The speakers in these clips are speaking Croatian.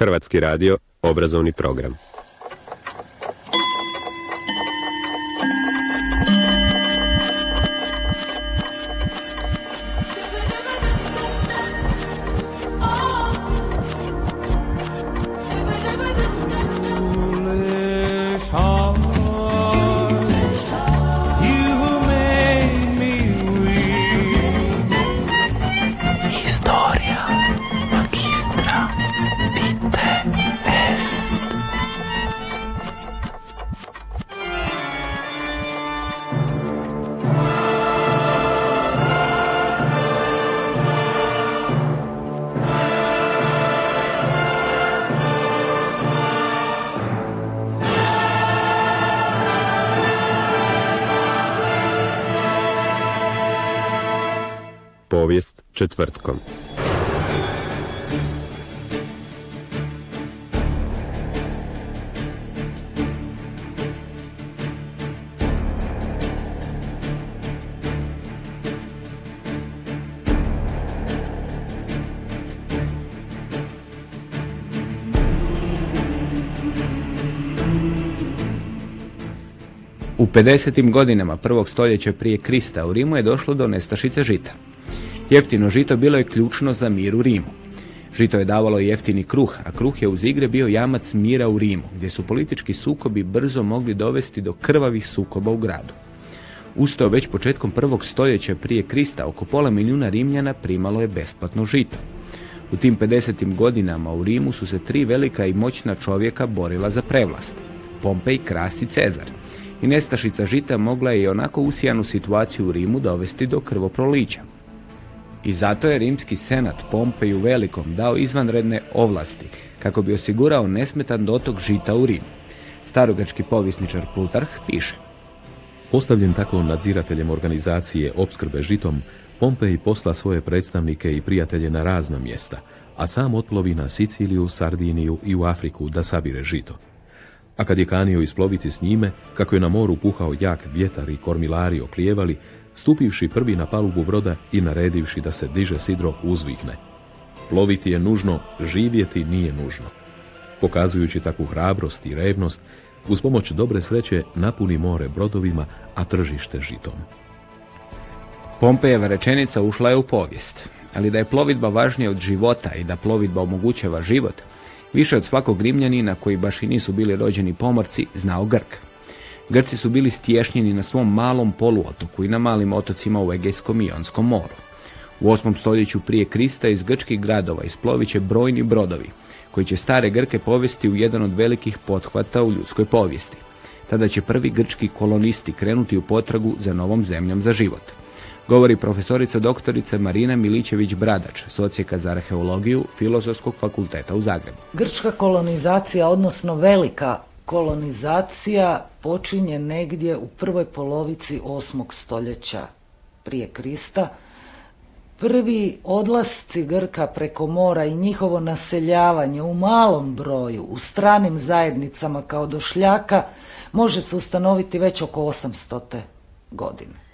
Hrvatski radio, obrazovni program. Četvrtkom. U 50. godinama prvog stoljeća prije Krista u Rimu je došlo do nestašice žita. Jeftino žito bilo je ključno za mir u Rimu. Žito je davalo jeftini kruh, a kruh je uz igre bio jamac mira u Rimu, gdje su politički sukobi brzo mogli dovesti do krvavih sukoba u gradu. Usto već početkom prvog stoljeća prije Krista oko pola milijuna Rimljana primalo je besplatno žito. U tim 50. godinama u Rimu su se tri velika i moćna čovjeka borila za prevlast. Pompej, Kras i Cezar. I nestašica žita mogla je i onako usijanu situaciju u Rimu dovesti do krvoprolića. I zato je rimski senat Pompeju Velikom dao izvanredne ovlasti kako bi osigurao nesmetan dotok žita u Rim. Starogački povisničar Plutarh piše. Postavljen tako nadzirateljem organizacije opskrbe žitom, Pompej posla svoje predstavnike i prijatelje na razna mjesta, a sam otplovi na Siciliju, Sardiniju i u Afriku da sabire žito. A kad je kanio isploviti s njime, kako je na moru puhao jak vjetar i kormilari oklijevali, stupivši prvi na palubu broda i naredivši da se diže sidro uzvikne. Ploviti je nužno, živjeti nije nužno. Pokazujući takvu hrabrost i revnost, uz pomoć dobre sreće napuni more brodovima, a tržište žitom. Pompejeva rečenica ušla je u povijest, ali da je plovidba važnija od života i da plovidba omogućava život, više od svakog rimljanina koji baš i nisu bili rođeni pomorci znao Grk. Grci su bili stješnjeni na svom malom poluotoku i na malim otocima u Egejskom i Jonskom moru. U 8. stoljeću prije Krista iz grčkih gradova isplovit će brojni brodovi, koji će stare Grke povesti u jedan od velikih pothvata u ljudskoj povijesti. Tada će prvi grčki kolonisti krenuti u potragu za novom zemljom za život. Govori profesorica doktorica Marina Milićević-Bradač, socijeka za arheologiju Filozofskog fakulteta u Zagrebu. Grčka kolonizacija, odnosno velika kolonizacija počinje negdje u prvoj polovici 8. stoljeća prije Krista. Prvi odlasci Grka preko mora i njihovo naseljavanje u malom broju, u stranim zajednicama kao došljaka, može se ustanoviti već oko 800. godine.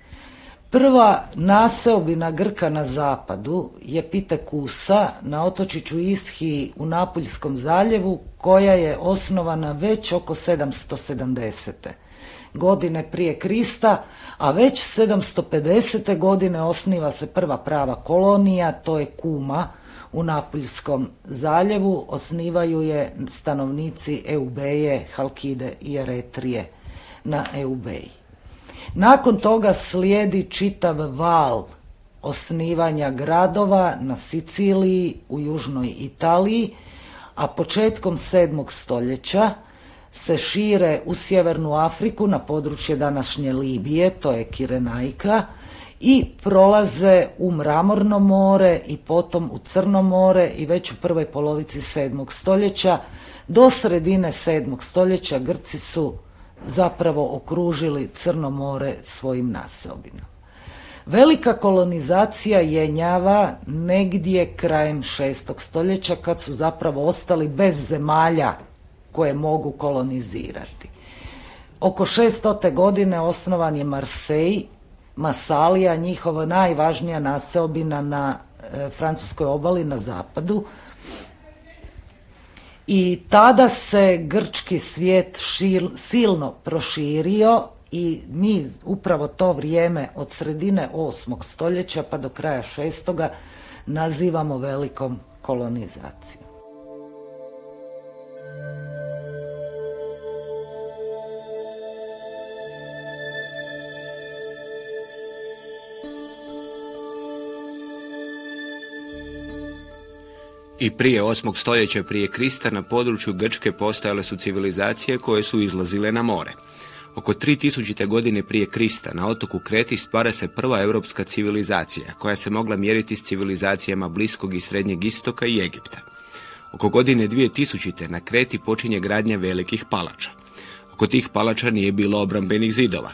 Prva naseobina Grka na zapadu je Pitekusa na otočiću Ishi u Napuljskom zaljevu koja je osnovana već oko 770. godine prije Krista, a već 750. godine osniva se prva prava kolonija, to je Kuma u Napuljskom zaljevu, osnivaju je stanovnici Eubeje, Halkide i Eretrije na Eubeji. Nakon toga slijedi čitav val osnivanja gradova na Siciliji, u južnoj Italiji, a početkom 7. stoljeća se šire u sjevernu Afriku na područje današnje Libije, to je Kirenajka, i prolaze u Mramorno more i potom u Crno more i već u prvoj polovici 7. stoljeća do sredine 7. stoljeća Grci su zapravo okružili Crno more svojim naseobinama. Velika kolonizacija jenjava negdje krajem šestog stoljeća kad su zapravo ostali bez zemalja koje mogu kolonizirati. Oko 600. godine osnovan je Marsej, Masalija, njihova najvažnija naseobina na e, francuskoj obali na zapadu I tada se grčki svijet silno proširio i mi upravo to vrijeme od sredine 8. stoljeća pa do kraja 6. nazivamo velikom kolonizacijom. I prije 8. stoljeća prije Krista na području Grčke postojale su civilizacije koje su izlazile na more. Oko 3000. godine prije Krista na otoku Kreti stvara se prva europska civilizacija koja se mogla mjeriti s civilizacijama Bliskog i Srednjeg istoka i Egipta. Oko godine 2000. na Kreti počinje gradnja velikih palača. Oko tih palača nije bilo obrambenih zidova.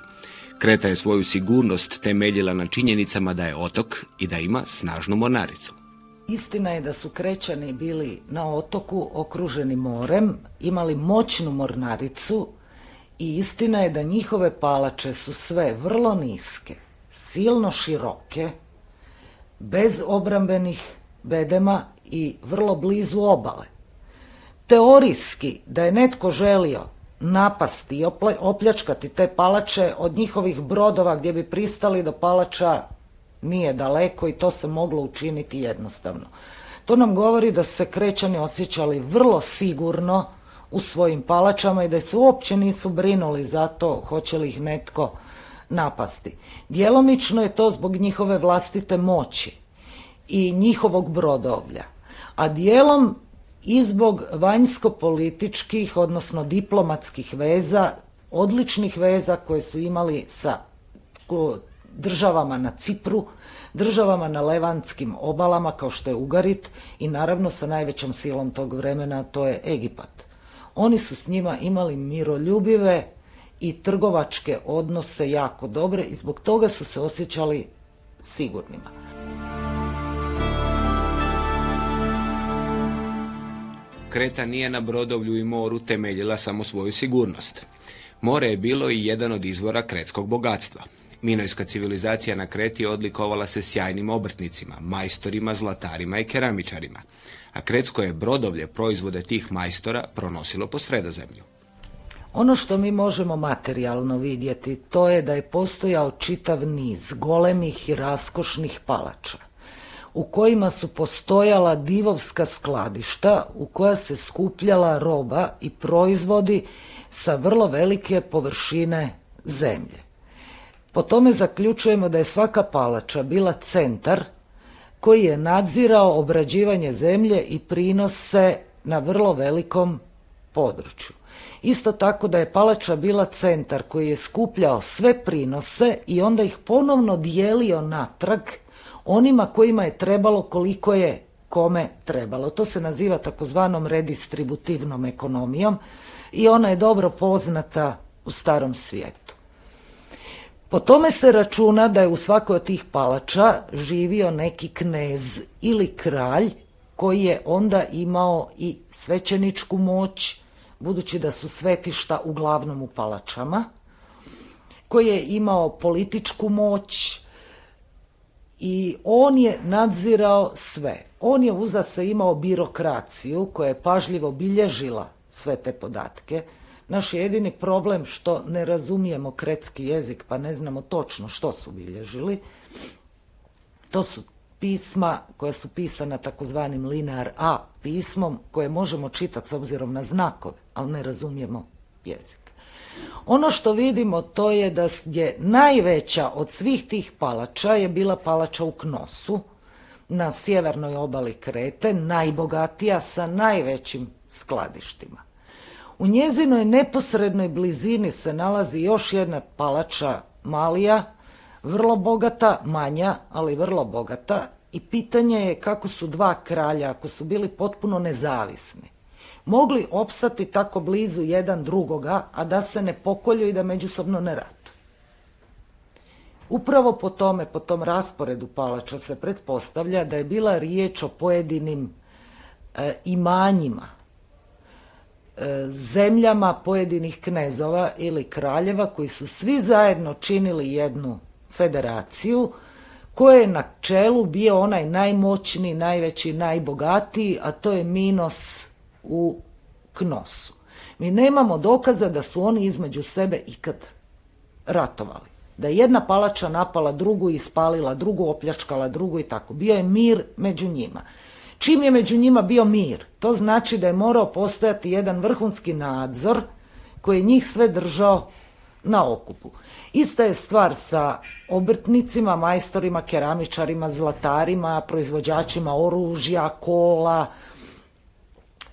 Kreta je svoju sigurnost temeljila na činjenicama da je otok i da ima snažnu mornaricu. Istina je da su krećani bili na otoku okruženi morem, imali moćnu mornaricu i istina je da njihove palače su sve vrlo niske, silno široke, bez obrambenih bedema i vrlo blizu obale. Teorijski da je netko želio napasti i opljačkati te palače od njihovih brodova gdje bi pristali do palača nije daleko i to se moglo učiniti jednostavno. To nam govori da su se krećani osjećali vrlo sigurno u svojim palačama i da se uopće nisu brinuli za to hoće li ih netko napasti. Djelomično je to zbog njihove vlastite moći i njihovog brodovlja, a dijelom i zbog vanjsko-političkih, odnosno diplomatskih veza, odličnih veza koje su imali sa državama na Cipru, državama na levantskim obalama kao što je Ugarit i naravno sa najvećom silom tog vremena to je Egipat. Oni su s njima imali miroljubive i trgovačke odnose jako dobre i zbog toga su se osjećali sigurnima. Kreta nije na brodovlju i moru temeljila samo svoju sigurnost. More je bilo i jedan od izvora kretskog bogatstva. Minojska civilizacija na Kreti odlikovala se sjajnim obrtnicima, majstorima, zlatarima i keramičarima, a kretsko je brodovlje proizvode tih majstora pronosilo po sredozemlju. Ono što mi možemo materijalno vidjeti, to je da je postojao čitav niz golemih i raskošnih palača, u kojima su postojala divovska skladišta u koja se skupljala roba i proizvodi sa vrlo velike površine zemlje. Po tome zaključujemo da je svaka palača bila centar koji je nadzirao obrađivanje zemlje i prinose na vrlo velikom području. Isto tako da je palača bila centar koji je skupljao sve prinose i onda ih ponovno dijelio natrag onima kojima je trebalo koliko je kome trebalo. To se naziva takozvanom redistributivnom ekonomijom i ona je dobro poznata u starom svijetu. Po tome se računa da je u svakoj od tih palača živio neki knez ili kralj koji je onda imao i svećeničku moć, budući da su svetišta uglavnom u palačama, koji je imao političku moć i on je nadzirao sve. On je uza se imao birokraciju koja je pažljivo bilježila sve te podatke, naš je jedini problem što ne razumijemo kretski jezik pa ne znamo točno što su bilježili. To su pisma koja su pisana takozvanim linear A pismom koje možemo čitati s obzirom na znakove, ali ne razumijemo jezik. Ono što vidimo to je da je najveća od svih tih palača je bila palača u Knosu na sjevernoj obali Krete, najbogatija sa najvećim skladištima. U njezinoj neposrednoj blizini se nalazi još jedna palača Malija, vrlo bogata, manja, ali vrlo bogata i pitanje je kako su dva kralja, ako su bili potpuno nezavisni, mogli opstati tako blizu jedan drugoga, a da se ne pokolju i da međusobno ne ratu. Upravo po tome, po tom rasporedu palača se pretpostavlja da je bila riječ o pojedinim e, imanjima, zemljama pojedinih knezova ili kraljeva koji su svi zajedno činili jednu federaciju koje je na čelu bio onaj najmoćniji, najveći, najbogatiji, a to je Minos u Knosu. Mi nemamo dokaza da su oni između sebe ikad ratovali. Da je jedna palača napala drugu i spalila drugu, opljačkala drugu i tako. Bio je mir među njima. Čim je među njima bio mir, to znači da je morao postojati jedan vrhunski nadzor koji je njih sve držao na okupu. Ista je stvar sa obrtnicima, majstorima, keramičarima, zlatarima, proizvođačima oružja, kola.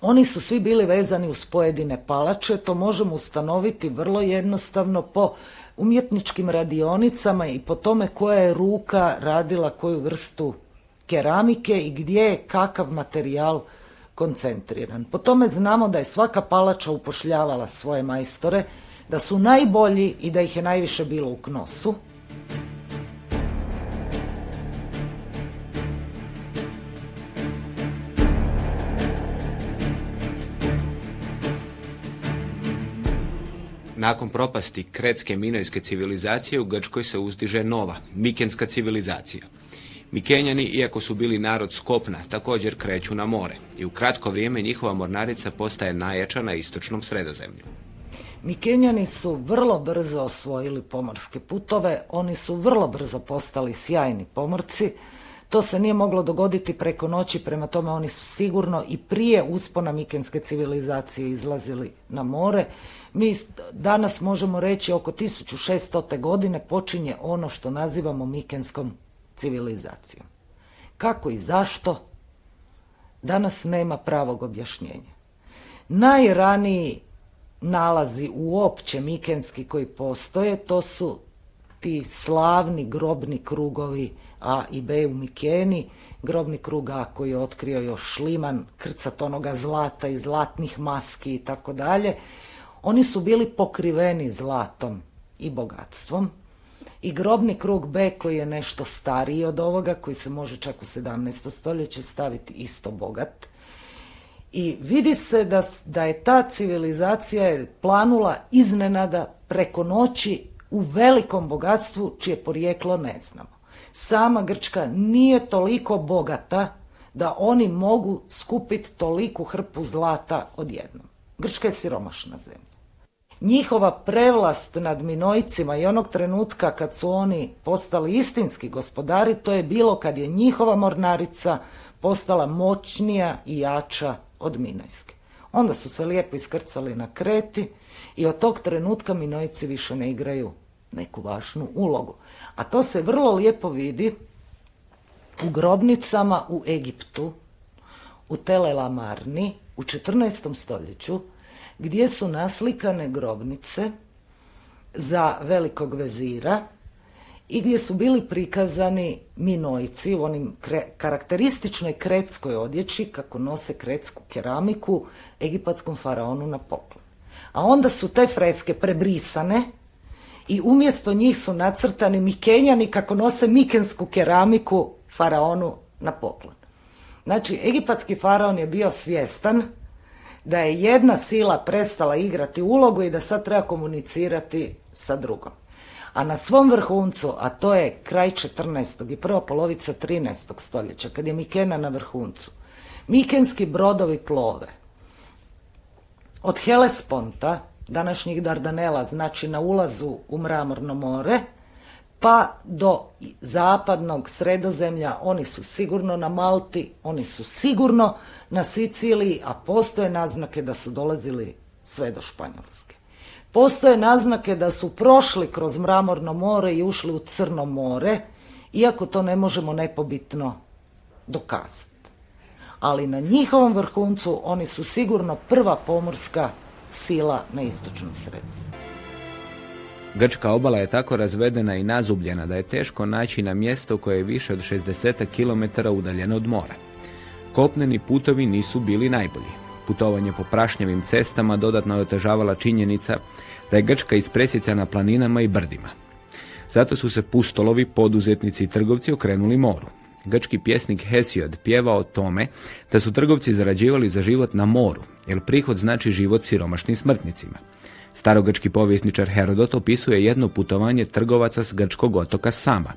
Oni su svi bili vezani uz pojedine palače, to možemo ustanoviti vrlo jednostavno po umjetničkim radionicama i po tome koja je ruka radila koju vrstu keramike i gdje je kakav materijal koncentriran. Po tome znamo da je svaka palača upošljavala svoje majstore, da su najbolji i da ih je najviše bilo u Knosu. Nakon propasti kretske minojske civilizacije u Grčkoj se uzdiže nova, mikenska civilizacija. Mikenjani, iako su bili narod skopna, također kreću na more i u kratko vrijeme njihova mornarica postaje najjača na istočnom sredozemlju. Mikenjani su vrlo brzo osvojili pomorske putove, oni su vrlo brzo postali sjajni pomorci. To se nije moglo dogoditi preko noći, prema tome oni su sigurno i prije uspona mikenske civilizacije izlazili na more. Mi danas možemo reći oko 1600. godine počinje ono što nazivamo mikenskom civilizacijom. Kako i zašto? Danas nema pravog objašnjenja. Najraniji nalazi uopće mikenski koji postoje, to su ti slavni grobni krugovi A i B u Mikeni, grobni krug A koji je otkrio još Šliman, krcat onoga zlata i zlatnih maski i tako dalje. Oni su bili pokriveni zlatom i bogatstvom. I grobni krug B koji je nešto stariji od ovoga, koji se može čak u 17. stoljeće staviti isto bogat. I vidi se da, da je ta civilizacija planula iznenada preko noći u velikom bogatstvu čije porijeklo ne znamo. Sama Grčka nije toliko bogata da oni mogu skupiti toliku hrpu zlata odjednom. Grčka je siromašna zemlja. Njihova prevlast nad Minojcima i onog trenutka kad su oni postali istinski gospodari, to je bilo kad je njihova mornarica postala moćnija i jača od Minojske. Onda su se lijepo iskrcali na kreti i od tog trenutka Minojci više ne igraju neku važnu ulogu. A to se vrlo lijepo vidi u grobnicama u Egiptu, u Telelamarni, u 14. stoljeću, gdje su naslikane grobnice za velikog vezira i gdje su bili prikazani minojci u onim karakterističnoj kretskoj odjeći kako nose kretsku keramiku egipatskom faraonu na poklon. A onda su te freske prebrisane i umjesto njih su nacrtani mikenjani kako nose mikensku keramiku faraonu na poklon. Znači, egipatski faraon je bio svjestan da je jedna sila prestala igrati ulogu i da sad treba komunicirati sa drugom. A na svom vrhuncu, a to je kraj 14. i prva polovica 13. stoljeća, kad je Mikena na vrhuncu, Mikenski brodovi plove. Od Helesponta, današnjih Dardanela, znači na ulazu u Mramorno more, pa do zapadnog sredozemlja, oni su sigurno na Malti, oni su sigurno na Siciliji, a postoje naznake da su dolazili sve do Španjolske. Postoje naznake da su prošli kroz Mramorno more i ušli u Crno more, iako to ne možemo nepobitno dokazati. Ali na njihovom vrhuncu oni su sigurno prva pomorska sila na istočnom sredu. Grčka obala je tako razvedena i nazubljena da je teško naći na mjesto koje je više od 60 km udaljeno od mora. Kopneni putovi nisu bili najbolji. Putovanje po prašnjavim cestama dodatno je otežavala činjenica da je Grčka ispresjecana planinama i brdima. Zato su se pustolovi, poduzetnici i trgovci okrenuli moru. Grčki pjesnik Hesiod pjeva o tome da su trgovci zarađivali za život na moru, jer prihod znači život siromašnim smrtnicima. Starogrčki povjesničar Herodot opisuje jedno putovanje trgovaca s grčkog otoka Sama.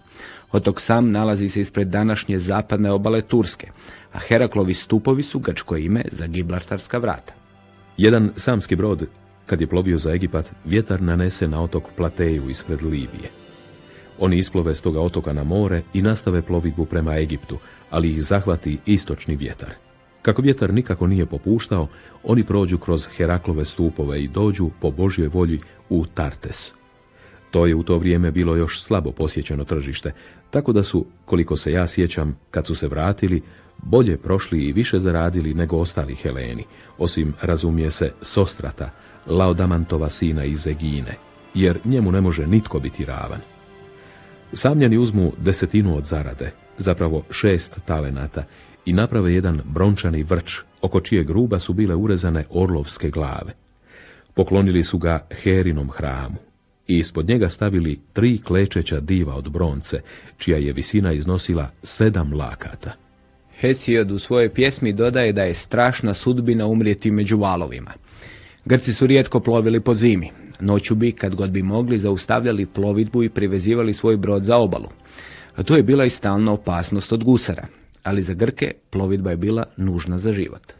Otok Sam nalazi se ispred današnje zapadne obale Turske, a Heraklovi stupovi su grčko ime za Gibraltarska vrata. Jedan samski brod, kad je plovio za Egipat, vjetar nanese na otok Plateju ispred Libije. Oni isplove s toga otoka na more i nastave plovidbu prema Egiptu, ali ih zahvati istočni vjetar. Kako vjetar nikako nije popuštao, oni prođu kroz Heraklove stupove i dođu po Božjoj volji u Tartes. To je u to vrijeme bilo još slabo posjećeno tržište, tako da su, koliko se ja sjećam, kad su se vratili, bolje prošli i više zaradili nego ostali Heleni, osim, razumije se, Sostrata, Laodamantova sina iz Egine, jer njemu ne može nitko biti ravan. Samljani uzmu desetinu od zarade, zapravo šest talenata, i naprave jedan brončani vrč, oko čije gruba su bile urezane orlovske glave. Poklonili su ga Herinom hramu i ispod njega stavili tri klečeća diva od bronce, čija je visina iznosila sedam lakata. Hesiod u svojoj pjesmi dodaje da je strašna sudbina umrijeti među valovima. Grci su rijetko plovili po zimi. Noću bi, kad god bi mogli, zaustavljali plovidbu i privezivali svoj brod za obalu. A tu je bila i stalna opasnost od gusara. Ali za Grke plovidba je bila nužna za život.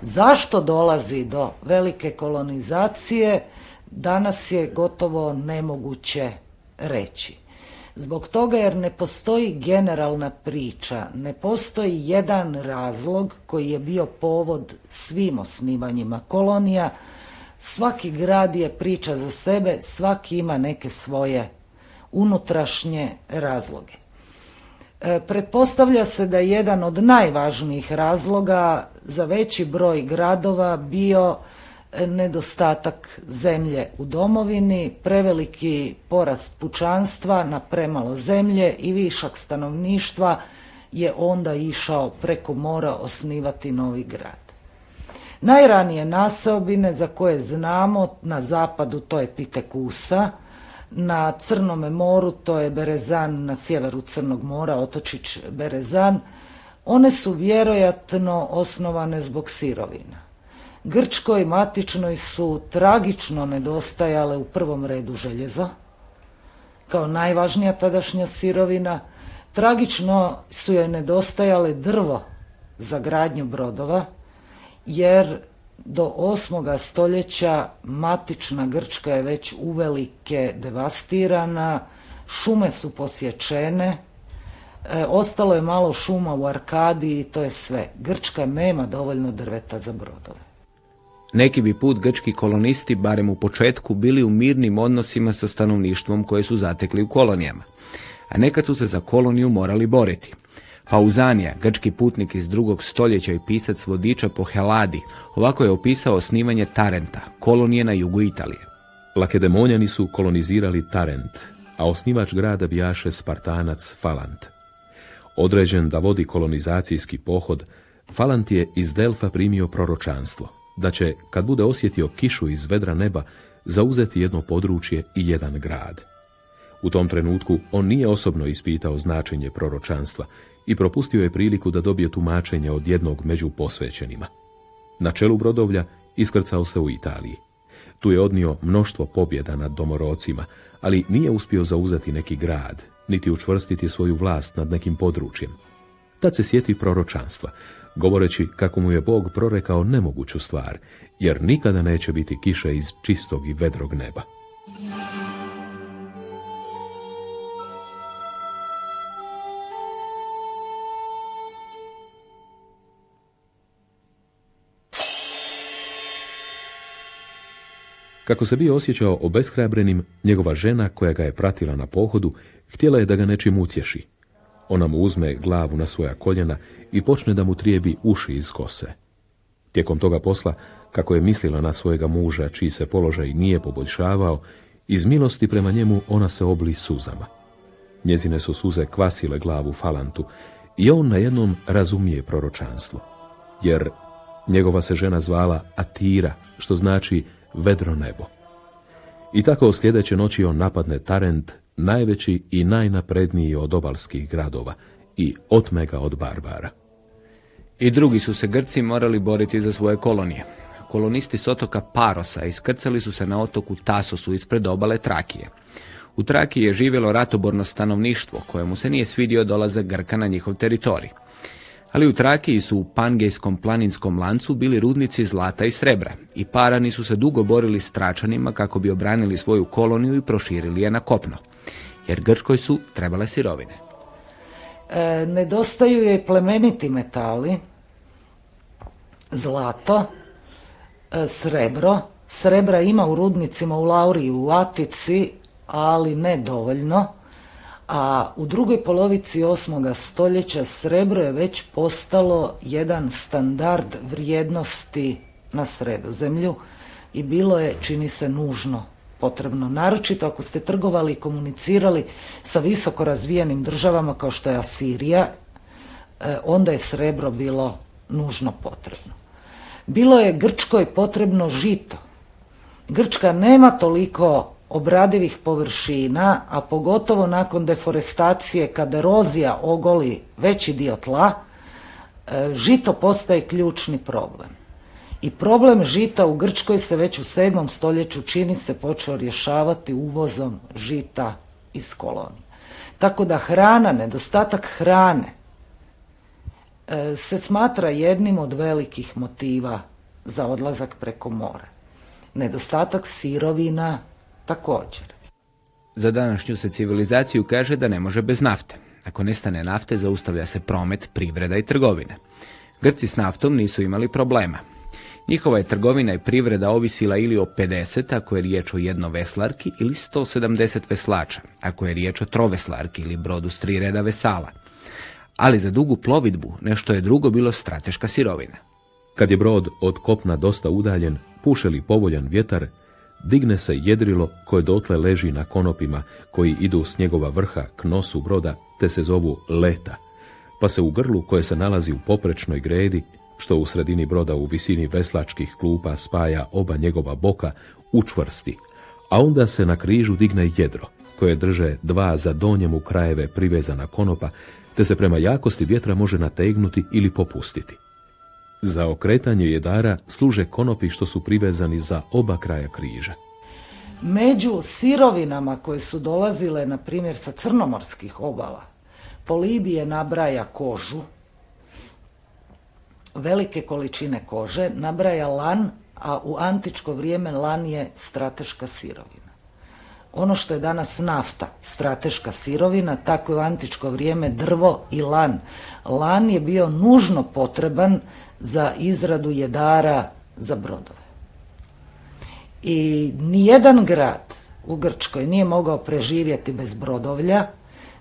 Zašto dolazi do velike kolonizacije, danas je gotovo nemoguće reći. Zbog toga jer ne postoji generalna priča, ne postoji jedan razlog koji je bio povod svim osnivanjima kolonija. Svaki grad je priča za sebe, svaki ima neke svoje unutrašnje razloge. E, pretpostavlja se da je jedan od najvažnijih razloga za veći broj gradova bio nedostatak zemlje u domovini, preveliki porast pučanstva na premalo zemlje i višak stanovništva je onda išao preko mora osnivati novi grad. Najranije naseobine za koje znamo na zapadu to je Pitekusa, na Crnome moru to je Berezan, na sjeveru Crnog mora otočić Berezan, one su vjerojatno osnovane zbog sirovina. Grčkoj matičnoj su tragično nedostajale u prvom redu željeza, kao najvažnija tadašnja sirovina. Tragično su joj nedostajale drvo za gradnju brodova, jer do 8. stoljeća matična Grčka je već uvelike devastirana, šume su posječene, e, ostalo je malo šuma u Arkadiji i to je sve. Grčka nema dovoljno drveta za brodove. Neki bi put grčki kolonisti, barem u početku, bili u mirnim odnosima sa stanovništvom koje su zatekli u kolonijama. A nekad su se za koloniju morali boriti. Pauzanija, grčki putnik iz drugog stoljeća i pisac vodiča po Heladi, ovako je opisao osnivanje Tarenta, kolonije na jugu Italije. Lakedemonjani su kolonizirali Tarent, a osnivač grada bijaše Spartanac Falant. Određen da vodi kolonizacijski pohod, Falant je iz Delfa primio proročanstvo da će, kad bude osjetio kišu iz vedra neba, zauzeti jedno područje i jedan grad. U tom trenutku on nije osobno ispitao značenje proročanstva i propustio je priliku da dobije tumačenje od jednog među posvećenima. Na čelu brodovlja iskrcao se u Italiji. Tu je odnio mnoštvo pobjeda nad domorocima, ali nije uspio zauzeti neki grad, niti učvrstiti svoju vlast nad nekim područjem. Tad se sjeti proročanstva, govoreći kako mu je Bog prorekao nemoguću stvar, jer nikada neće biti kiše iz čistog i vedrog neba. Kako se bio osjećao obeshrabrenim, njegova žena koja ga je pratila na pohodu, htjela je da ga nečim utješi, ona mu uzme glavu na svoja koljena i počne da mu trijebi uši iz kose. Tijekom toga posla, kako je mislila na svojega muža, čiji se položaj nije poboljšavao, iz milosti prema njemu ona se obli suzama. Njezine su suze kvasile glavu Falantu i on na jednom razumije proročanstvo. Jer njegova se žena zvala Atira, što znači vedro nebo. I tako sljedeće noći on napadne Tarent najveći i najnapredniji od obalskih gradova i otme ga od barbara. I drugi su se Grci morali boriti za svoje kolonije. Kolonisti s otoka Parosa iskrcali su se na otoku Tasosu ispred obale Trakije. U Trakiji je živjelo ratoborno stanovništvo kojemu se nije svidio dolazak Grka na njihov teritorij. Ali u Trakiji su u Pangejskom planinskom lancu bili rudnici zlata i srebra i parani su se dugo borili s Tračanima kako bi obranili svoju koloniju i proširili je na kopno, jer Grčkoj su trebale sirovine. E, nedostaju je plemeniti metali, zlato, e, srebro. Srebra ima u rudnicima u Lauriji u Atici, ali ne dovoljno. A u drugoj polovici osmoga stoljeća srebro je već postalo jedan standard vrijednosti na sredozemlju i bilo je, čini se, nužno potrebno. Naročito ako ste trgovali i komunicirali sa visoko razvijenim državama kao što je Asirija, e, onda je srebro bilo nužno potrebno. Bilo je Grčkoj potrebno žito. Grčka nema toliko obradivih površina, a pogotovo nakon deforestacije kada erozija ogoli veći dio tla, e, žito postaje ključni problem. I problem žita u Grčkoj se već u 7. stoljeću čini se počeo rješavati uvozom žita iz kolonije. Tako da hrana, nedostatak hrane e, se smatra jednim od velikih motiva za odlazak preko mora. Nedostatak sirovina također. Za današnju se civilizaciju kaže da ne može bez nafte. Ako nestane nafte, zaustavlja se promet, privreda i trgovina. Grci s naftom nisu imali problema. Njihova je trgovina i privreda ovisila ili o 50 ako je riječ o jednoveslarki ili 170 veslača ako je riječ o troveslarki ili brodu s tri reda vesala. Ali za dugu plovidbu nešto je drugo bilo strateška sirovina. Kad je brod od kopna dosta udaljen, pušeli povoljan vjetar, digne se jedrilo koje dotle leži na konopima koji idu s njegova vrha k nosu broda te se zovu leta, pa se u grlu koje se nalazi u poprečnoj gredi što u sredini broda u visini veslačkih klupa spaja oba njegova boka, učvrsti, a onda se na križu digne jedro, koje drže dva za donjemu krajeve privezana konopa, te se prema jakosti vjetra može nategnuti ili popustiti. Za okretanje jedara služe konopi što su privezani za oba kraja križa. Među sirovinama koje su dolazile, na primjer, sa crnomorskih obala, Polibije nabraja kožu, velike količine kože, nabraja lan, a u antičko vrijeme lan je strateška sirovina. Ono što je danas nafta, strateška sirovina, tako je u antičko vrijeme drvo i lan. Lan je bio nužno potreban za izradu jedara za brodove. I nijedan grad u Grčkoj nije mogao preživjeti bez brodovlja,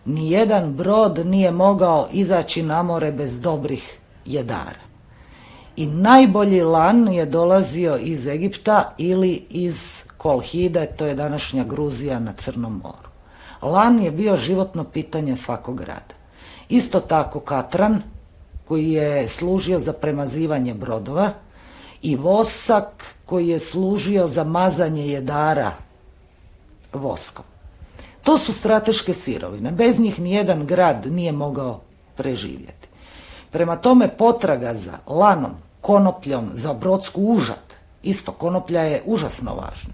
nijedan brod nije mogao izaći na more bez dobrih jedara i najbolji lan je dolazio iz Egipta ili iz Kolhide, to je današnja Gruzija na Crnom moru. Lan je bio životno pitanje svakog grada. Isto tako Katran, koji je služio za premazivanje brodova, i vosak koji je služio za mazanje jedara voskom. To su strateške sirovine. Bez njih nijedan grad nije mogao preživjeti. Prema tome potraga za lanom, konopljom za brodsku užad. Isto konoplja je užasno važna.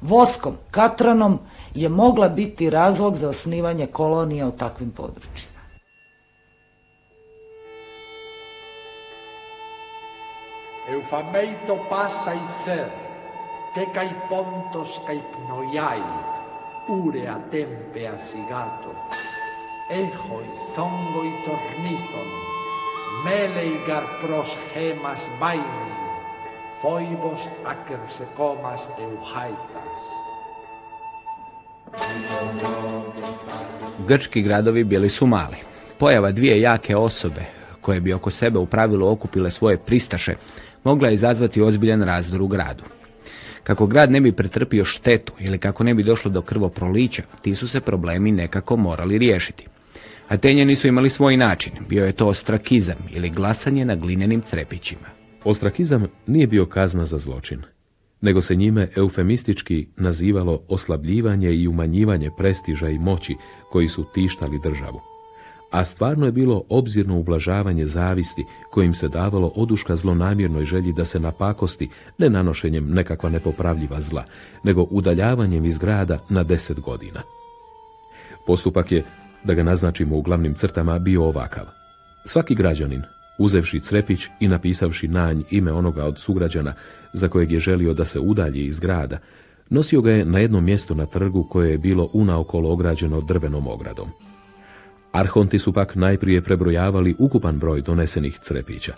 Voskom, katranom je mogla biti razlog za osnivanje kolonija u takvim područjima. Eufameito pasa i cer, que kai pontos kai pnoiai, ure a tempe a sigato, ejo i zongo i tornizon, Meleigar pros gemas vaini, foibos akersekomas euhaitas. Grčki gradovi bili su mali. Pojava dvije jake osobe, koje bi oko sebe u pravilu okupile svoje pristaše, mogla je izazvati ozbiljan razdor u gradu. Kako grad ne bi pretrpio štetu ili kako ne bi došlo do krvoprolića, ti su se problemi nekako morali riješiti. Atenjani su imali svoj način, bio je to ostrakizam ili glasanje na glinenim crepićima. Ostrakizam nije bio kazna za zločin, nego se njime eufemistički nazivalo oslabljivanje i umanjivanje prestiža i moći koji su tištali državu. A stvarno je bilo obzirno ublažavanje zavisti kojim se davalo oduška zlonamjernoj želji da se napakosti ne nanošenjem nekakva nepopravljiva zla, nego udaljavanjem iz grada na deset godina. Postupak je da ga naznačimo u glavnim crtama, bio ovakav. Svaki građanin, Uzevši crepić i napisavši nanj ime onoga od sugrađana za kojeg je želio da se udalji iz grada, nosio ga je na jedno mjesto na trgu koje je bilo unaokolo ograđeno drvenom ogradom. Arhonti su pak najprije prebrojavali ukupan broj donesenih crepića.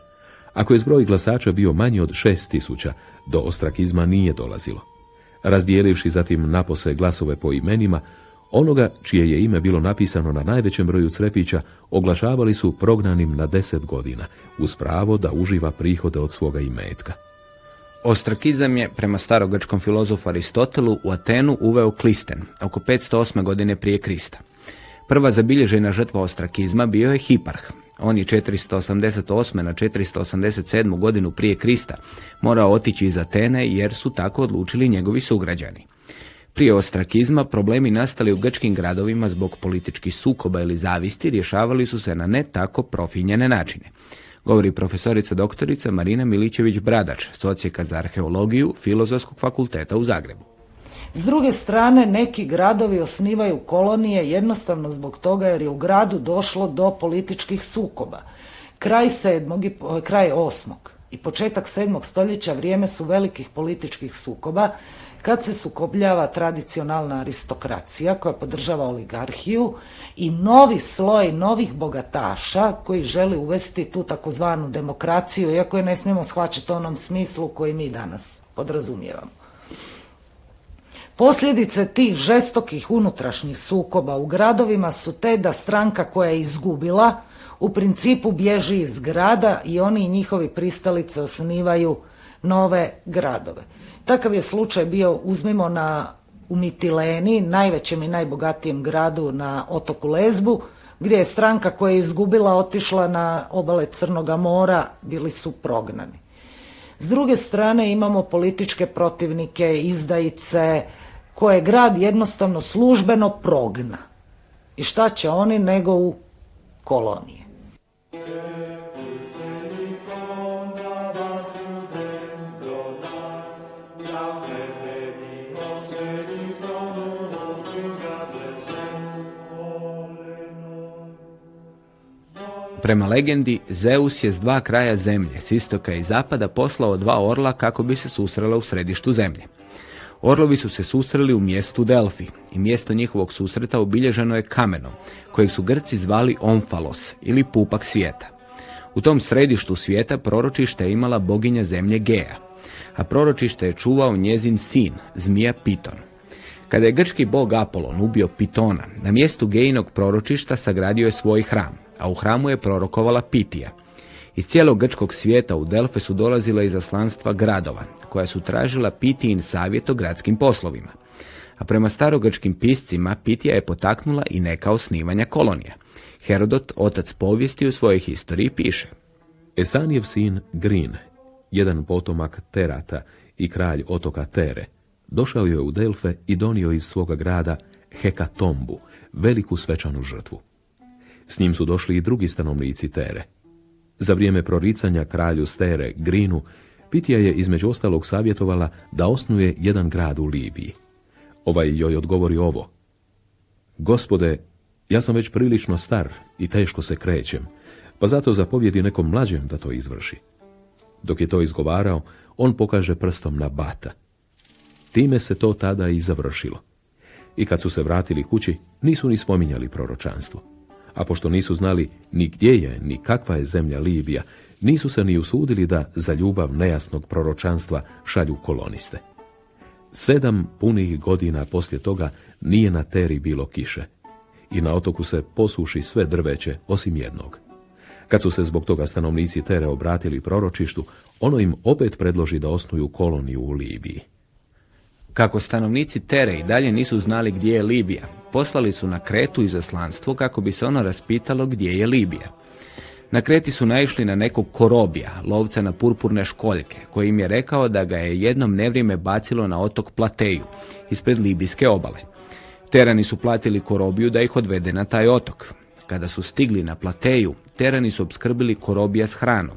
Ako je zbroj glasača bio manji od šest tisuća, do ostrakizma nije dolazilo. Razdijelivši zatim napose glasove po imenima, onoga čije je ime bilo napisano na najvećem broju crepića, oglašavali su prognanim na deset godina, uz pravo da uživa prihode od svoga imetka. Ostrakizam je, prema starogrčkom filozofu Aristotelu, u Atenu uveo Klisten, oko 508. godine prije Krista. Prva zabilježena žrtva ostrakizma bio je Hiparh. On je 488. na 487. godinu prije Krista morao otići iz Atene jer su tako odlučili njegovi sugrađani. Prije ostrakizma problemi nastali u grčkim gradovima zbog političkih sukoba ili zavisti rješavali su se na ne tako profinjene načine. Govori profesorica doktorica Marina Milićević-Bradač, socijeka za arheologiju Filozofskog fakulteta u Zagrebu. S druge strane, neki gradovi osnivaju kolonije jednostavno zbog toga jer je u gradu došlo do političkih sukoba. Kraj sedmog i kraj osmog i početak sedmog stoljeća vrijeme su velikih političkih sukoba kad se sukobljava tradicionalna aristokracija koja podržava oligarhiju i novi sloj novih bogataša koji želi uvesti tu takozvanu demokraciju, iako je ne smijemo shvaćati onom smislu koji mi danas podrazumijevamo. Posljedice tih žestokih unutrašnjih sukoba u gradovima su te da stranka koja je izgubila u principu bježi iz grada i oni i njihovi pristalice osnivaju nove gradove. Takav je slučaj bio, uzmimo na u Mitileni, najvećem i najbogatijem gradu na otoku Lezbu, gdje je stranka koja je izgubila otišla na obale Crnoga mora, bili su prognani. S druge strane imamo političke protivnike, izdajice, koje grad jednostavno službeno progna. I šta će oni nego u kolonije. Prema legendi, Zeus je s dva kraja zemlje, s istoka i zapada, poslao dva orla kako bi se susrela u središtu zemlje. Orlovi su se susreli u mjestu Delfi i mjesto njihovog susreta obilježeno je kamenom, kojeg su Grci zvali Omfalos ili pupak svijeta. U tom središtu svijeta proročište je imala boginja zemlje Geja, a proročište je čuvao njezin sin, zmija Piton. Kada je grčki bog Apolon ubio Pitona, na mjestu Gejinog proročišta sagradio je svoj hram, a u hramu je prorokovala Pitija. Iz cijelog grčkog svijeta u Delfe su dolazila izaslanstva gradova, koja su tražila Pitijin savjet o gradskim poslovima. A prema starogrčkim piscima Pitija je potaknula i neka osnivanja kolonija. Herodot, otac povijesti u svojoj historiji piše. Esanijev sin Grin, jedan potomak Terata i kralj otoka Tere, došao je u Delfe i donio iz svoga grada Hekatombu, veliku svečanu žrtvu. S njim su došli i drugi stanovnici Tere. Za vrijeme proricanja kralju Stere, Grinu, Pitija je između ostalog savjetovala da osnuje jedan grad u Libiji. Ovaj joj odgovori ovo. Gospode, ja sam već prilično star i teško se krećem, pa zato zapovjedi nekom mlađem da to izvrši. Dok je to izgovarao, on pokaže prstom na bata. Time se to tada i završilo. I kad su se vratili kući, nisu ni spominjali proročanstvo a pošto nisu znali ni gdje je, ni kakva je zemlja Libija, nisu se ni usudili da za ljubav nejasnog proročanstva šalju koloniste. Sedam punih godina poslije toga nije na teri bilo kiše i na otoku se posuši sve drveće osim jednog. Kad su se zbog toga stanovnici Tere obratili proročištu, ono im opet predloži da osnuju koloniju u Libiji. Kako stanovnici Tere i dalje nisu znali gdje je Libija, poslali su na Kretu izaslanstvo kako bi se ono raspitalo gdje je Libija. Na Kreti su naišli na nekog korobija, lovca na purpurne školjke, koji im je rekao da ga je jednom nevrijeme bacilo na otok Plateju, ispred Libijske obale. Terani su platili korobiju da ih odvede na taj otok. Kada su stigli na Plateju, Terani su obskrbili korobija s hranom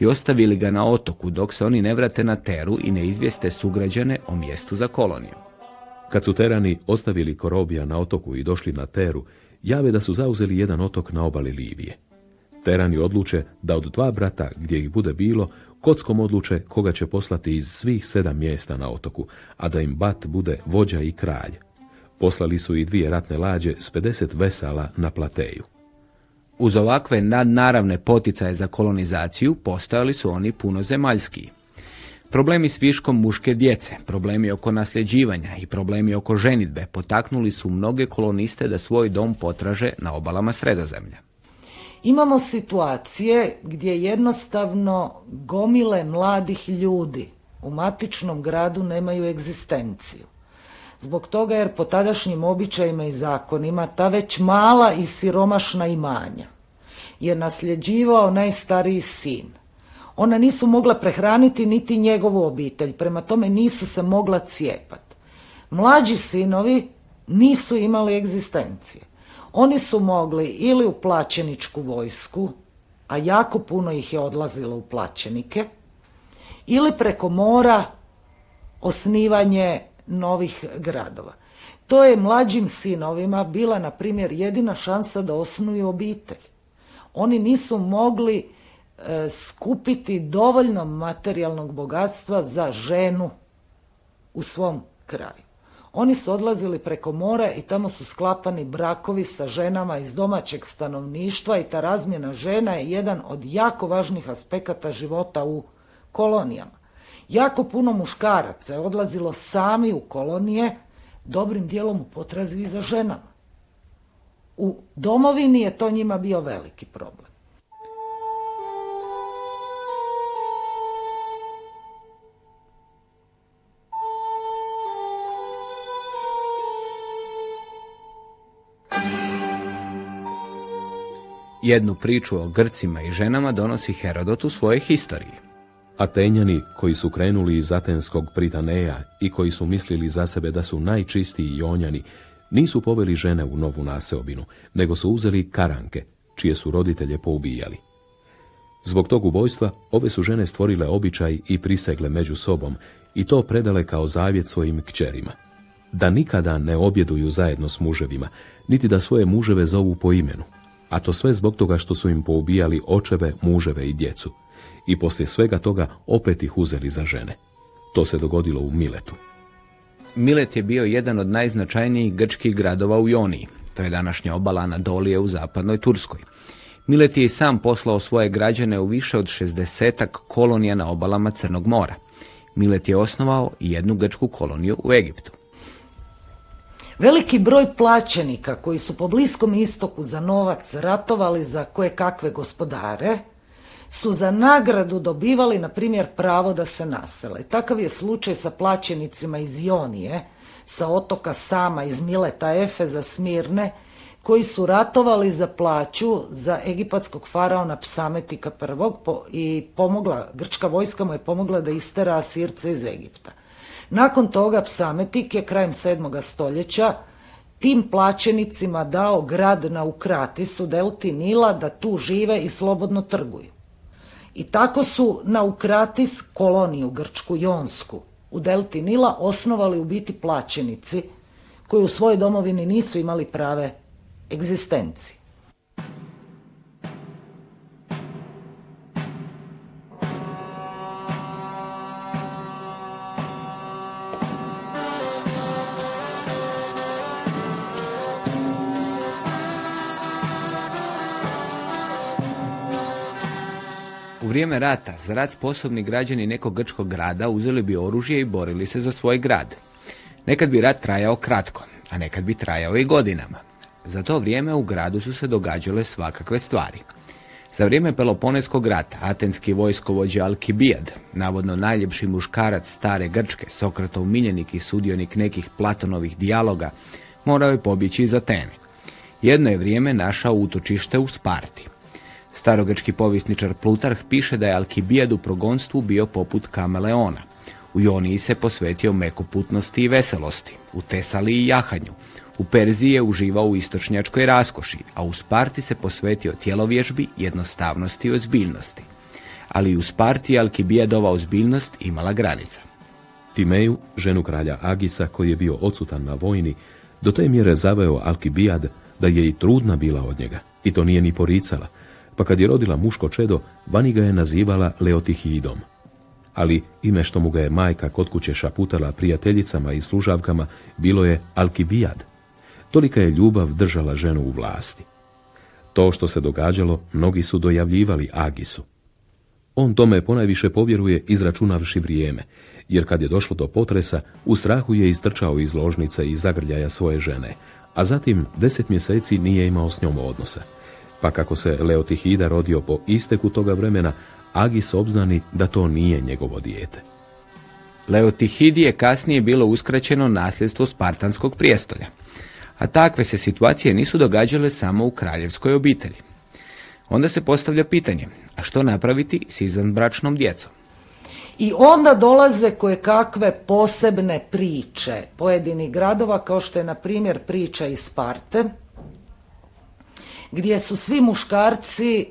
i ostavili ga na otoku dok se oni ne vrate na Teru i ne izvijeste sugrađane o mjestu za koloniju. Kad su Terani ostavili Korobija na otoku i došli na Teru, jave da su zauzeli jedan otok na obali Libije. Terani odluče da od dva brata, gdje ih bude bilo, kockom odluče koga će poslati iz svih sedam mjesta na otoku, a da im bat bude vođa i kralj. Poslali su i dvije ratne lađe s 50 vesala na plateju. Uz ovakve nadnaravne poticaje za kolonizaciju postojali su oni puno zemaljskiji. Problemi s viškom muške djece, problemi oko nasljeđivanja i problemi oko ženitbe potaknuli su mnoge koloniste da svoj dom potraže na obalama sredozemlja. Imamo situacije gdje jednostavno gomile mladih ljudi u matičnom gradu nemaju egzistenciju. Zbog toga jer po tadašnjim običajima i zakonima ta već mala i siromašna imanja je nasljeđivao najstariji sin. Ona nisu mogla prehraniti niti njegovu obitelj, prema tome nisu se mogla cijepati. Mlađi sinovi nisu imali egzistencije. Oni su mogli ili u plaćeničku vojsku, a jako puno ih je odlazilo u plaćenike, ili preko mora osnivanje novih gradova. To je mlađim sinovima bila, na primjer, jedina šansa da osnuju obitelj. Oni nisu mogli e, skupiti dovoljno materijalnog bogatstva za ženu u svom kraju. Oni su odlazili preko mora i tamo su sklapani brakovi sa ženama iz domaćeg stanovništva i ta razmjena žena je jedan od jako važnih aspekata života u kolonijama. Jako puno muškaraca je odlazilo sami u kolonije, dobrim dijelom u potrazi i za ženama. U domovini je to njima bio veliki problem. Jednu priču o Grcima i ženama donosi Herodot u svojoj historiji. Atenjani koji su krenuli iz Atenskog Pritaneja i koji su mislili za sebe da su najčistiji jonjani, nisu poveli žene u novu naseobinu, nego su uzeli karanke, čije su roditelje poubijali. Zbog tog ubojstva ove su žene stvorile običaj i prisegle među sobom i to predale kao zavjet svojim kćerima. Da nikada ne objeduju zajedno s muževima, niti da svoje muževe zovu po imenu, a to sve zbog toga što su im poubijali očeve, muževe i djecu. I poslije svega toga opet ih uzeli za žene. To se dogodilo u Miletu. Milet je bio jedan od najznačajnijih grčkih gradova u Joniji. To je današnja obala Anadolije u zapadnoj Turskoj. Milet je i sam poslao svoje građane u više od 60 kolonija na obalama Crnog mora. Milet je osnovao i jednu grčku koloniju u Egiptu. Veliki broj plaćenika koji su po Bliskom istoku za novac ratovali za koje kakve gospodare, su za nagradu dobivali, na primjer, pravo da se nasele. Takav je slučaj sa plaćenicima iz Jonije, sa otoka Sama, iz Mileta, Efeza, Smirne, koji su ratovali za plaću za egipatskog faraona Psametika I i pomogla, grčka vojska mu je pomogla da istera Asirce iz Egipta. Nakon toga Psametik je krajem 7. stoljeća tim plaćenicima dao grad na Ukratisu, delti Nila, da tu žive i slobodno trguju. I tako su na Ukratis koloniju Grčku, Jonsku, u delti Nila osnovali u biti plaćenici koji u svojoj domovini nisu imali prave egzistencije. Vrijeme rata za rad sposobni građani nekog grčkog grada uzeli bi oružje i borili se za svoj grad. Nekad bi rat trajao kratko, a nekad bi trajao i godinama. Za to vrijeme u gradu su se događale svakakve stvari. Za vrijeme Peloponeskog rata atenski vojskovođa Alkibijad, navodno najljepši muškarac stare Grčke, Sokratov miljenik i sudionik nekih Platonovih dijaloga, morao je pobjeći iz Atene. Jedno je vrijeme našao utočište u Sparti. Starogrčki povisničar Plutarh piše da je Alkibijad u progonstvu bio poput kameleona. U Joniji se posvetio mekoputnosti i veselosti, u Tesali i jahanju. U Perziji je uživao u istočnjačkoj raskoši, a u Sparti se posvetio tjelovježbi, jednostavnosti i ozbiljnosti. Ali u Sparti je Alkibijadova ozbiljnost imala granica. Timeju, ženu kralja Agisa, koji je bio odsutan na vojni, do te mjere zaveo Alkibijad da je i trudna bila od njega. I to nije ni poricala, pa kad je rodila muško čedo, Vani ga je nazivala Leotihidom. Ali ime što mu ga je majka kod kuće šaputala prijateljicama i služavkama bilo je Alkibijad. Tolika je ljubav držala ženu u vlasti. To što se događalo, mnogi su dojavljivali Agisu. On tome ponajviše povjeruje izračunavši vrijeme, jer kad je došlo do potresa, u strahu je istrčao iz ložnice i zagrljaja svoje žene, a zatim deset mjeseci nije imao s njom odnosa. Pa kako se Leotihida rodio po isteku toga vremena, Agis obznani da to nije njegovo dijete. Leotihidi je kasnije bilo uskraćeno nasljedstvo Spartanskog prijestolja, a takve se situacije nisu događale samo u kraljevskoj obitelji. Onda se postavlja pitanje, a što napraviti s izvanbračnom djecom? I onda dolaze koje kakve posebne priče pojedinih gradova, kao što je na primjer priča iz Sparte, gdje su svi muškarci e,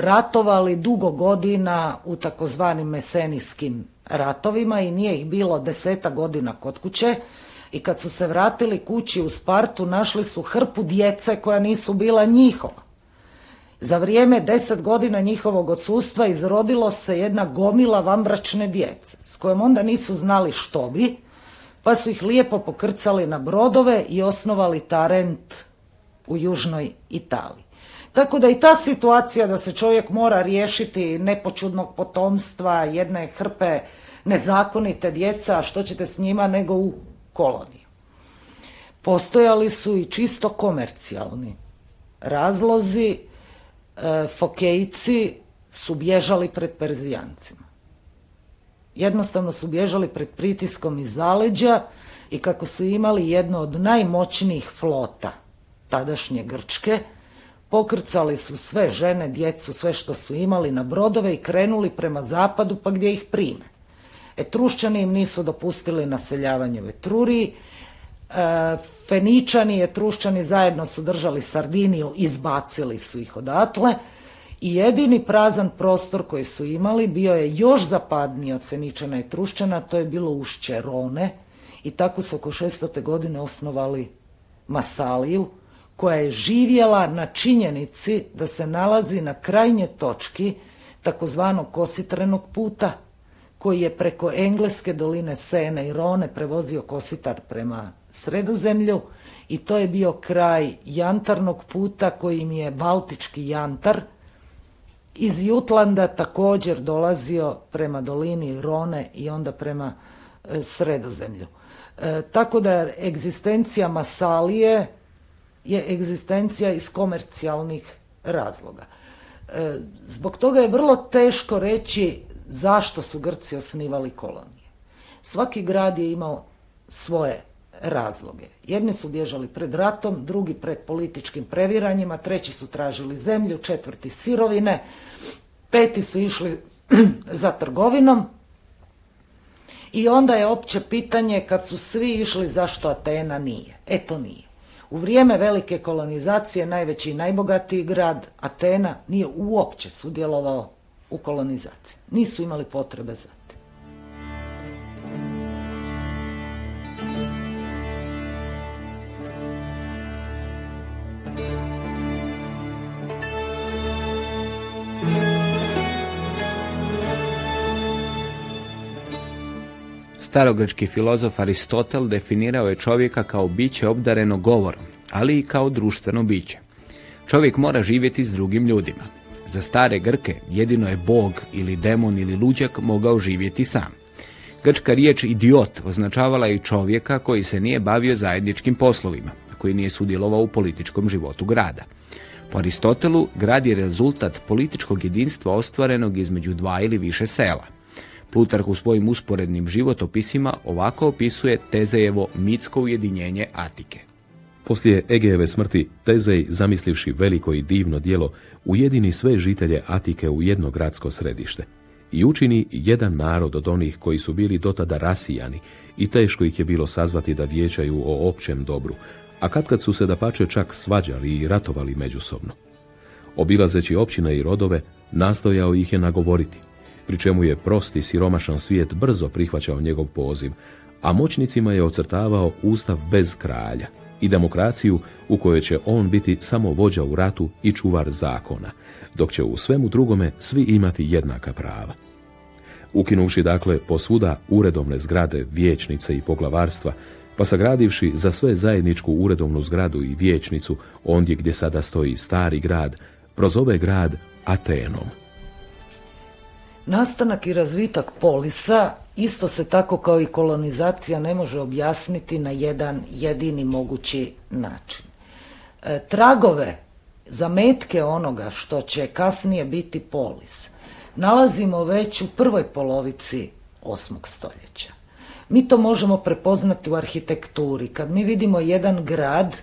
ratovali dugo godina u takozvanim mesenijskim ratovima i nije ih bilo deseta godina kod kuće i kad su se vratili kući u Spartu našli su hrpu djece koja nisu bila njihova. Za vrijeme deset godina njihovog odsustva izrodilo se jedna gomila vambračne djece, s kojom onda nisu znali što bi, pa su ih lijepo pokrcali na brodove i osnovali Tarent u južnoj Italiji. Tako da i ta situacija da se čovjek mora riješiti nepočudnog potomstva, jedne hrpe nezakonite djeca, što ćete s njima nego u koloniji. Postojali su i čisto komercijalni razlozi E, Fokejci su bježali pred Perzijancima. Jednostavno su bježali pred pritiskom iz zaleđa i kako su imali jednu od najmoćnijih flota tadašnje Grčke, pokrcali su sve žene, djecu, sve što su imali na brodove i krenuli prema zapadu pa gdje ih prime. Etrušćani im nisu dopustili naseljavanje u Etruriji, E, Feničani i Etrušćani zajedno su držali Sardiniju, izbacili su ih odatle i jedini prazan prostor koji su imali bio je još zapadniji od Feničana i Etrušćana, to je bilo ušće Rone i tako su oko 600. godine osnovali Masaliju koja je živjela na činjenici da se nalazi na krajnje točki takozvanog kositrenog puta koji je preko engleske doline Sene i Rone prevozio kositar prema sredozemlju i to je bio kraj jantarnog puta kojim je Baltički jantar iz Jutlanda također dolazio prema dolini Rone i onda prema e, sredozemlju. E, tako da egzistencija Masalije je egzistencija iz komercijalnih razloga. E, zbog toga je vrlo teško reći zašto su Grci osnivali kolonije. Svaki grad je imao svoje razloge. Jedni su bježali pred ratom, drugi pred političkim previranjima, treći su tražili zemlju, četvrti sirovine, peti su išli za trgovinom i onda je opće pitanje kad su svi išli zašto Atena nije. Eto nije. U vrijeme velike kolonizacije najveći i najbogatiji grad Atena nije uopće sudjelovao u kolonizaciji. Nisu imali potrebe za Starogrčki filozof Aristotel definirao je čovjeka kao biće obdareno govorom, ali i kao društveno biće. Čovjek mora živjeti s drugim ljudima. Za stare Grke jedino je bog ili demon ili luđak mogao živjeti sam. Grčka riječ idiot označavala i čovjeka koji se nije bavio zajedničkim poslovima, koji nije sudjelovao u političkom životu grada. Po Aristotelu, grad je rezultat političkog jedinstva ostvarenog između dva ili više sela. Plutarh u svojim usporednim životopisima ovako opisuje Tezejevo mitsko ujedinjenje Atike. Poslije Egejeve smrti, Tezej, zamislivši veliko i divno dijelo, ujedini sve žitelje Atike u jedno gradsko središte i učini jedan narod od onih koji su bili dotada rasijani i teško ih je bilo sazvati da vijećaju o općem dobru, a kad kad su se da pače čak svađali i ratovali međusobno. Obilazeći općine i rodove, nastojao ih je nagovoriti, pri čemu je prosti siromašan svijet brzo prihvaćao njegov poziv, a moćnicima je ocrtavao ustav bez kralja, i demokraciju u kojoj će on biti samo vođa u ratu i čuvar zakona, dok će u svemu drugome svi imati jednaka prava. Ukinuvši dakle posvuda uredovne zgrade, vijećnice i poglavarstva, pa sagradivši za sve zajedničku uredovnu zgradu i vijećnicu, ondje gdje sada stoji stari grad, prozove grad Atenom. Nastanak i razvitak polisa isto se tako kao i kolonizacija ne može objasniti na jedan jedini mogući način. E, tragove, zametke onoga što će kasnije biti polis, nalazimo već u prvoj polovici osmog stoljeća. Mi to možemo prepoznati u arhitekturi. Kad mi vidimo jedan grad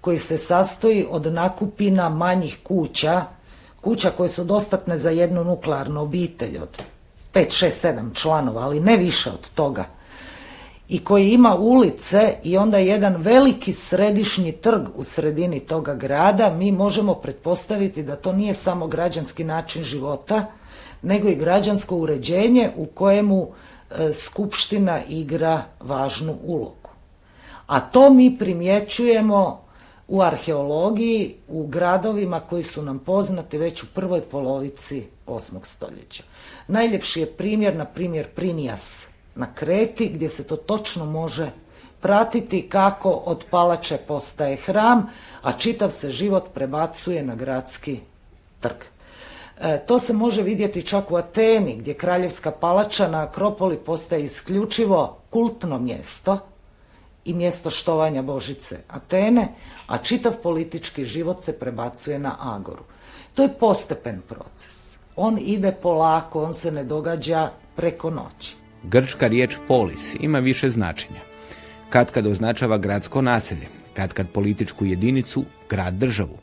koji se sastoji od nakupina manjih kuća, kuća koje su dostatne za jednu nuklearnu obitelj od 5, 6, 7 članova, ali ne više od toga, i koji ima ulice i onda jedan veliki središnji trg u sredini toga grada, mi možemo pretpostaviti da to nije samo građanski način života, nego i građansko uređenje u kojemu e, skupština igra važnu ulogu. A to mi primjećujemo u arheologiji, u gradovima koji su nam poznati već u prvoj polovici 8. stoljeća. Najljepši je primjer, na primjer, Prinijas na Kreti, gdje se to točno može pratiti kako od palače postaje hram, a čitav se život prebacuje na gradski trg. E, to se može vidjeti čak u Ateni, gdje kraljevska palača na Akropoli postaje isključivo kultno mjesto i mjesto štovanja Božice Atene, a čitav politički život se prebacuje na Agoru. To je postepen proces. On ide polako, on se ne događa preko noći. Grčka riječ polis ima više značenja. Kad kad označava gradsko naselje, kad kad političku jedinicu, grad državu,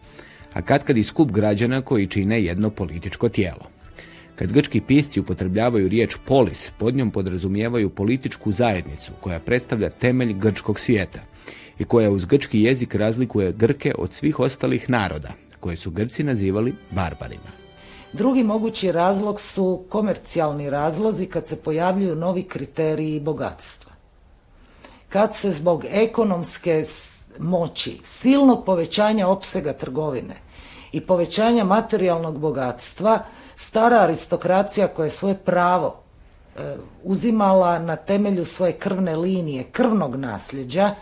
a kad kad i skup građana koji čine jedno političko tijelo. Kad grčki pisci upotrebljavaju riječ polis, pod njom podrazumijevaju političku zajednicu koja predstavlja temelj grčkog svijeta i koja uz grčki jezik razlikuje Grke od svih ostalih naroda, koje su Grci nazivali barbarima. Drugi mogući razlog su komercijalni razlozi kad se pojavljuju novi kriteriji bogatstva. Kad se zbog ekonomske moći, silnog povećanja opsega trgovine i povećanja materijalnog bogatstva, stara aristokracija koja je svoje pravo e, uzimala na temelju svoje krvne linije, krvnog nasljeđa,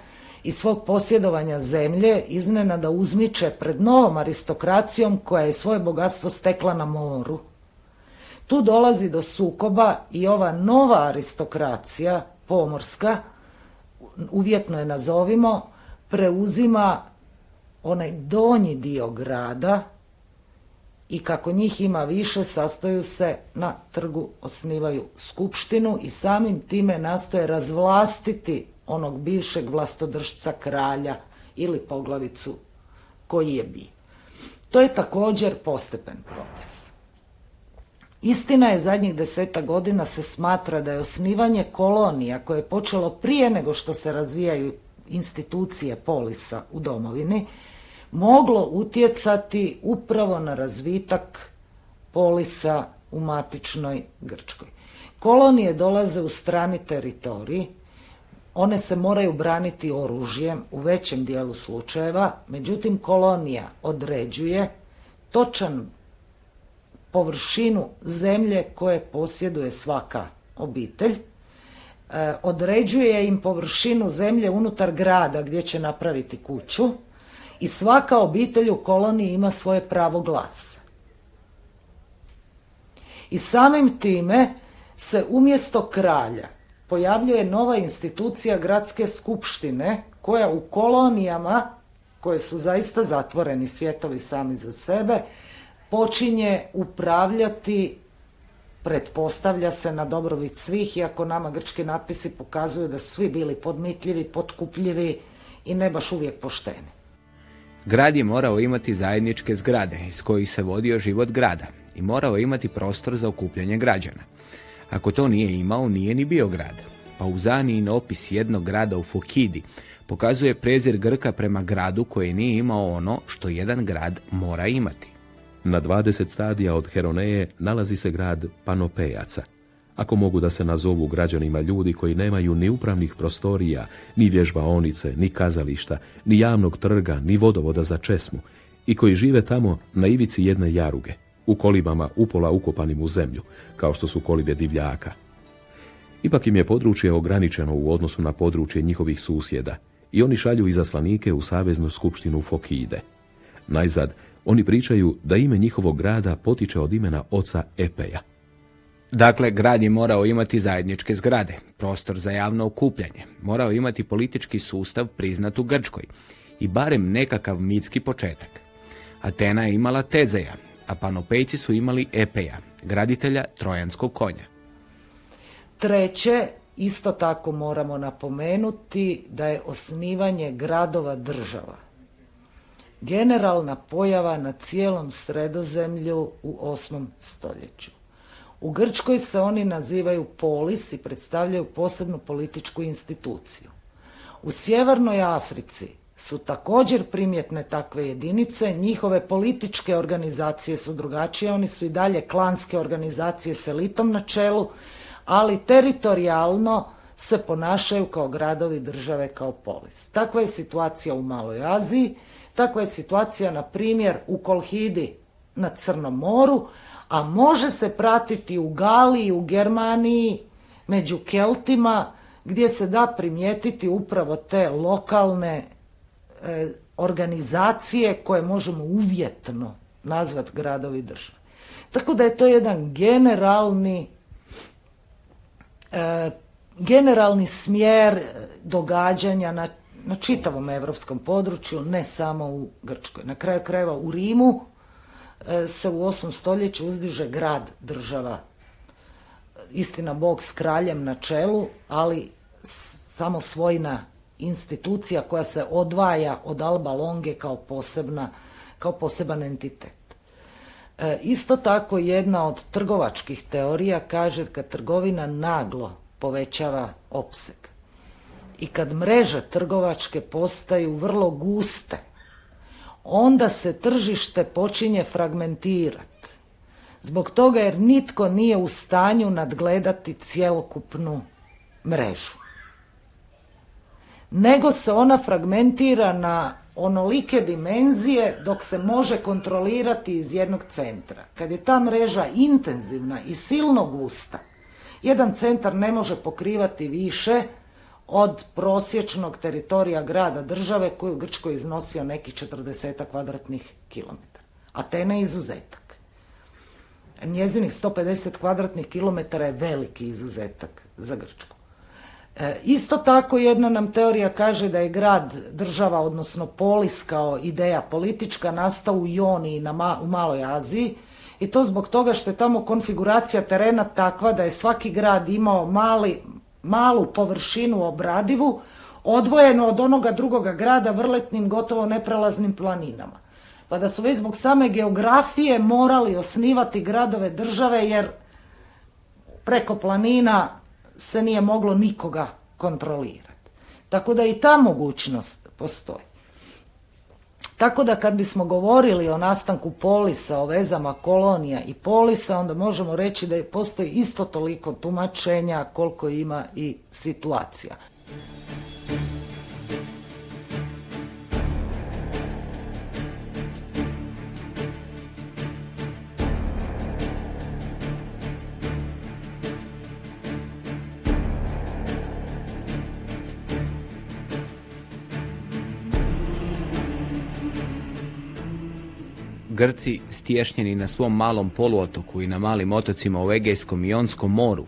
i svog posjedovanja zemlje iznenada uzmiče pred novom aristokracijom koja je svoje bogatstvo stekla na moru. Tu dolazi do sukoba i ova nova aristokracija, pomorska, uvjetno je nazovimo, preuzima onaj donji dio grada i kako njih ima više sastaju se na trgu, osnivaju skupštinu i samim time nastoje razvlastiti onog bivšeg vlastodržca kralja ili poglavicu koji je bio. To je također postepen proces. Istina je zadnjih deseta godina se smatra da je osnivanje kolonija koje je počelo prije nego što se razvijaju institucije polisa u domovini, moglo utjecati upravo na razvitak polisa u matičnoj Grčkoj. Kolonije dolaze u strani teritoriji, one se moraju braniti oružjem u većem dijelu slučajeva, međutim kolonija određuje točan površinu zemlje koje posjeduje svaka obitelj, e, određuje im površinu zemlje unutar grada gdje će napraviti kuću i svaka obitelj u koloniji ima svoje pravo glasa. I samim time se umjesto kralja pojavljuje nova institucija gradske skupštine koja u kolonijama koje su zaista zatvoreni svjetovi sami za sebe počinje upravljati pretpostavlja se na dobrobit svih, iako nama grčki natpisi pokazuju da su svi bili podmitljivi, potkupljivi i ne baš uvijek pošteni. Grad je morao imati zajedničke zgrade iz kojih se vodio život grada i morao imati prostor za okupljanje građana. Ako to nije imao, nije ni bio grad. Pa Pauzanijin opis jednog grada u Fokidi pokazuje prezir Grka prema gradu koji nije imao ono što jedan grad mora imati. Na 20 stadija od Heroneje nalazi se grad Panopejaca, ako mogu da se nazovu građanima ljudi koji nemaju ni upravnih prostorija, ni vježbaonice, ni kazališta, ni javnog trga, ni vodovoda za česmu, i koji žive tamo na ivici jedne jaruge, u kolibama upola ukopanim u zemlju, kao što su kolibe divljaka. Ipak im je područje ograničeno u odnosu na područje njihovih susjeda i oni šalju izaslanike u Saveznu skupštinu Fokide. Najzad, oni pričaju da ime njihovog grada potiče od imena oca Epeja. Dakle, grad je morao imati zajedničke zgrade, prostor za javno okupljanje, morao imati politički sustav priznat u Grčkoj i barem nekakav mitski početak. Atena je imala Tezeja, a panopejci su imali Epeja, graditelja trojanskog konja. Treće, isto tako moramo napomenuti da je osnivanje gradova država generalna pojava na cijelom sredozemlju u 8. stoljeću. U Grčkoj se oni nazivaju polis i predstavljaju posebnu političku instituciju. U Sjevernoj Africi su također primjetne takve jedinice, njihove političke organizacije su drugačije, oni su i dalje klanske organizacije s elitom na čelu, ali teritorijalno se ponašaju kao gradovi države, kao polis. Takva je situacija u Maloj Aziji, takva je situacija, na primjer, u Kolhidi na Crnom moru, a može se pratiti u Galiji, u Germaniji, među Keltima, gdje se da primijetiti upravo te lokalne e, organizacije koje možemo uvjetno nazvat gradovi države. Tako da je to jedan generalni e, generalni smjer događanja na, na čitavom europskom području, ne samo u Grčkoj. Na kraju krajeva u Rimu se u 8. stoljeću uzdiže grad država. Istina Bog s kraljem na čelu, ali samo svojna institucija koja se odvaja od Alba Longe kao posebna, kao poseban entitet. E, isto tako jedna od trgovačkih teorija kaže kad trgovina naglo povećava opseg i kad mreže trgovačke postaju vrlo guste, onda se tržište počinje fragmentirati. Zbog toga jer nitko nije u stanju nadgledati cjelokupnu mrežu. Nego se ona fragmentira na onolike dimenzije dok se može kontrolirati iz jednog centra. Kad je ta mreža intenzivna i silno gusta, jedan centar ne može pokrivati više od prosječnog teritorija grada države koji u Grčkoj iznosio nekih 40 kvadratnih kilometara. Atena je izuzetak. Njezinih 150 kvadratnih kilometara je veliki izuzetak za Grčku. E, isto tako jedna nam teorija kaže da je grad država, odnosno polis kao ideja politička nastao u Joniji na u Maloj Aziji i to zbog toga što je tamo konfiguracija terena takva da je svaki grad imao mali, malu površinu obradivu, odvojeno od onoga drugoga grada vrletnim gotovo neprelaznim planinama. Pa da su već zbog same geografije morali osnivati gradove države jer preko planina se nije moglo nikoga kontrolirati. Tako da i ta mogućnost postoji. Tako da kad bismo govorili o nastanku polisa, o vezama kolonija i polisa, onda možemo reći da postoji isto toliko tumačenja koliko ima i situacija. Grci stješnjeni na svom malom poluotoku i na malim otocima u Egejskom i Jonskom moru,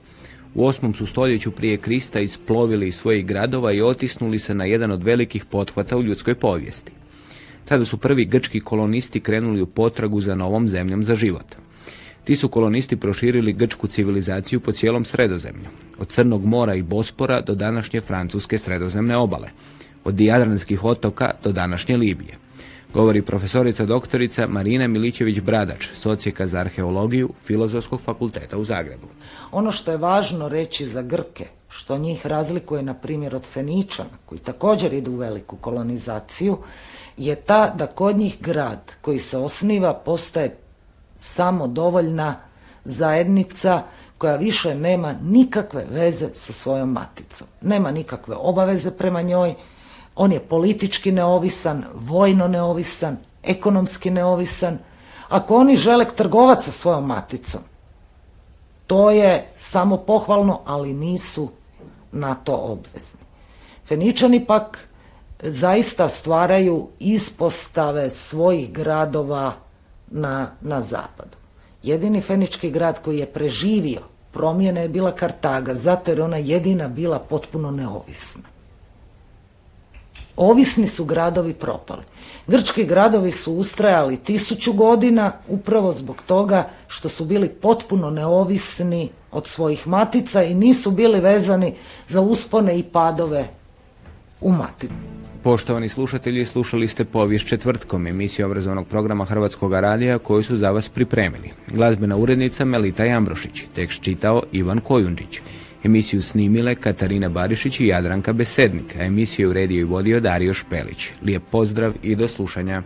u 8. su stoljeću prije Krista isplovili iz svojih gradova i otisnuli se na jedan od velikih pothvata u ljudskoj povijesti. Tada su prvi grčki kolonisti krenuli u potragu za novom zemljom za život. Ti su kolonisti proširili grčku civilizaciju po cijelom sredozemlju, od Crnog mora i Bospora do današnje francuske sredozemne obale, od Jadranskih otoka do današnje Libije govori profesorica doktorica Marina Milićević-Bradač, socijeka za arheologiju Filozofskog fakulteta u Zagrebu. Ono što je važno reći za Grke, što njih razlikuje na primjer od Feničana, koji također idu u veliku kolonizaciju, je ta da kod njih grad koji se osniva postaje samo dovoljna zajednica koja više nema nikakve veze sa svojom maticom. Nema nikakve obaveze prema njoj, on je politički neovisan, vojno neovisan, ekonomski neovisan. Ako oni žele trgovati sa svojom maticom, to je samo pohvalno, ali nisu na to obvezni. Feničani pak zaista stvaraju ispostave svojih gradova na, na zapadu. Jedini fenički grad koji je preživio promjene je bila Kartaga, zato jer ona jedina bila potpuno neovisna. Ovisni su gradovi propali. Grčki gradovi su ustrajali tisuću godina upravo zbog toga što su bili potpuno neovisni od svojih matica i nisu bili vezani za uspone i padove u matici. Poštovani slušatelji, slušali ste povijest četvrtkom emisiju obrazovnog programa Hrvatskog radija koju su za vas pripremili. Glazbena urednica Melita Jambrošić, tekst čitao Ivan Kojundžić. Emisiju snimile Katarina Barišić i Jadranka Besednik, a emisiju uredio i vodio Dario Špelić. Lijep pozdrav i do slušanja.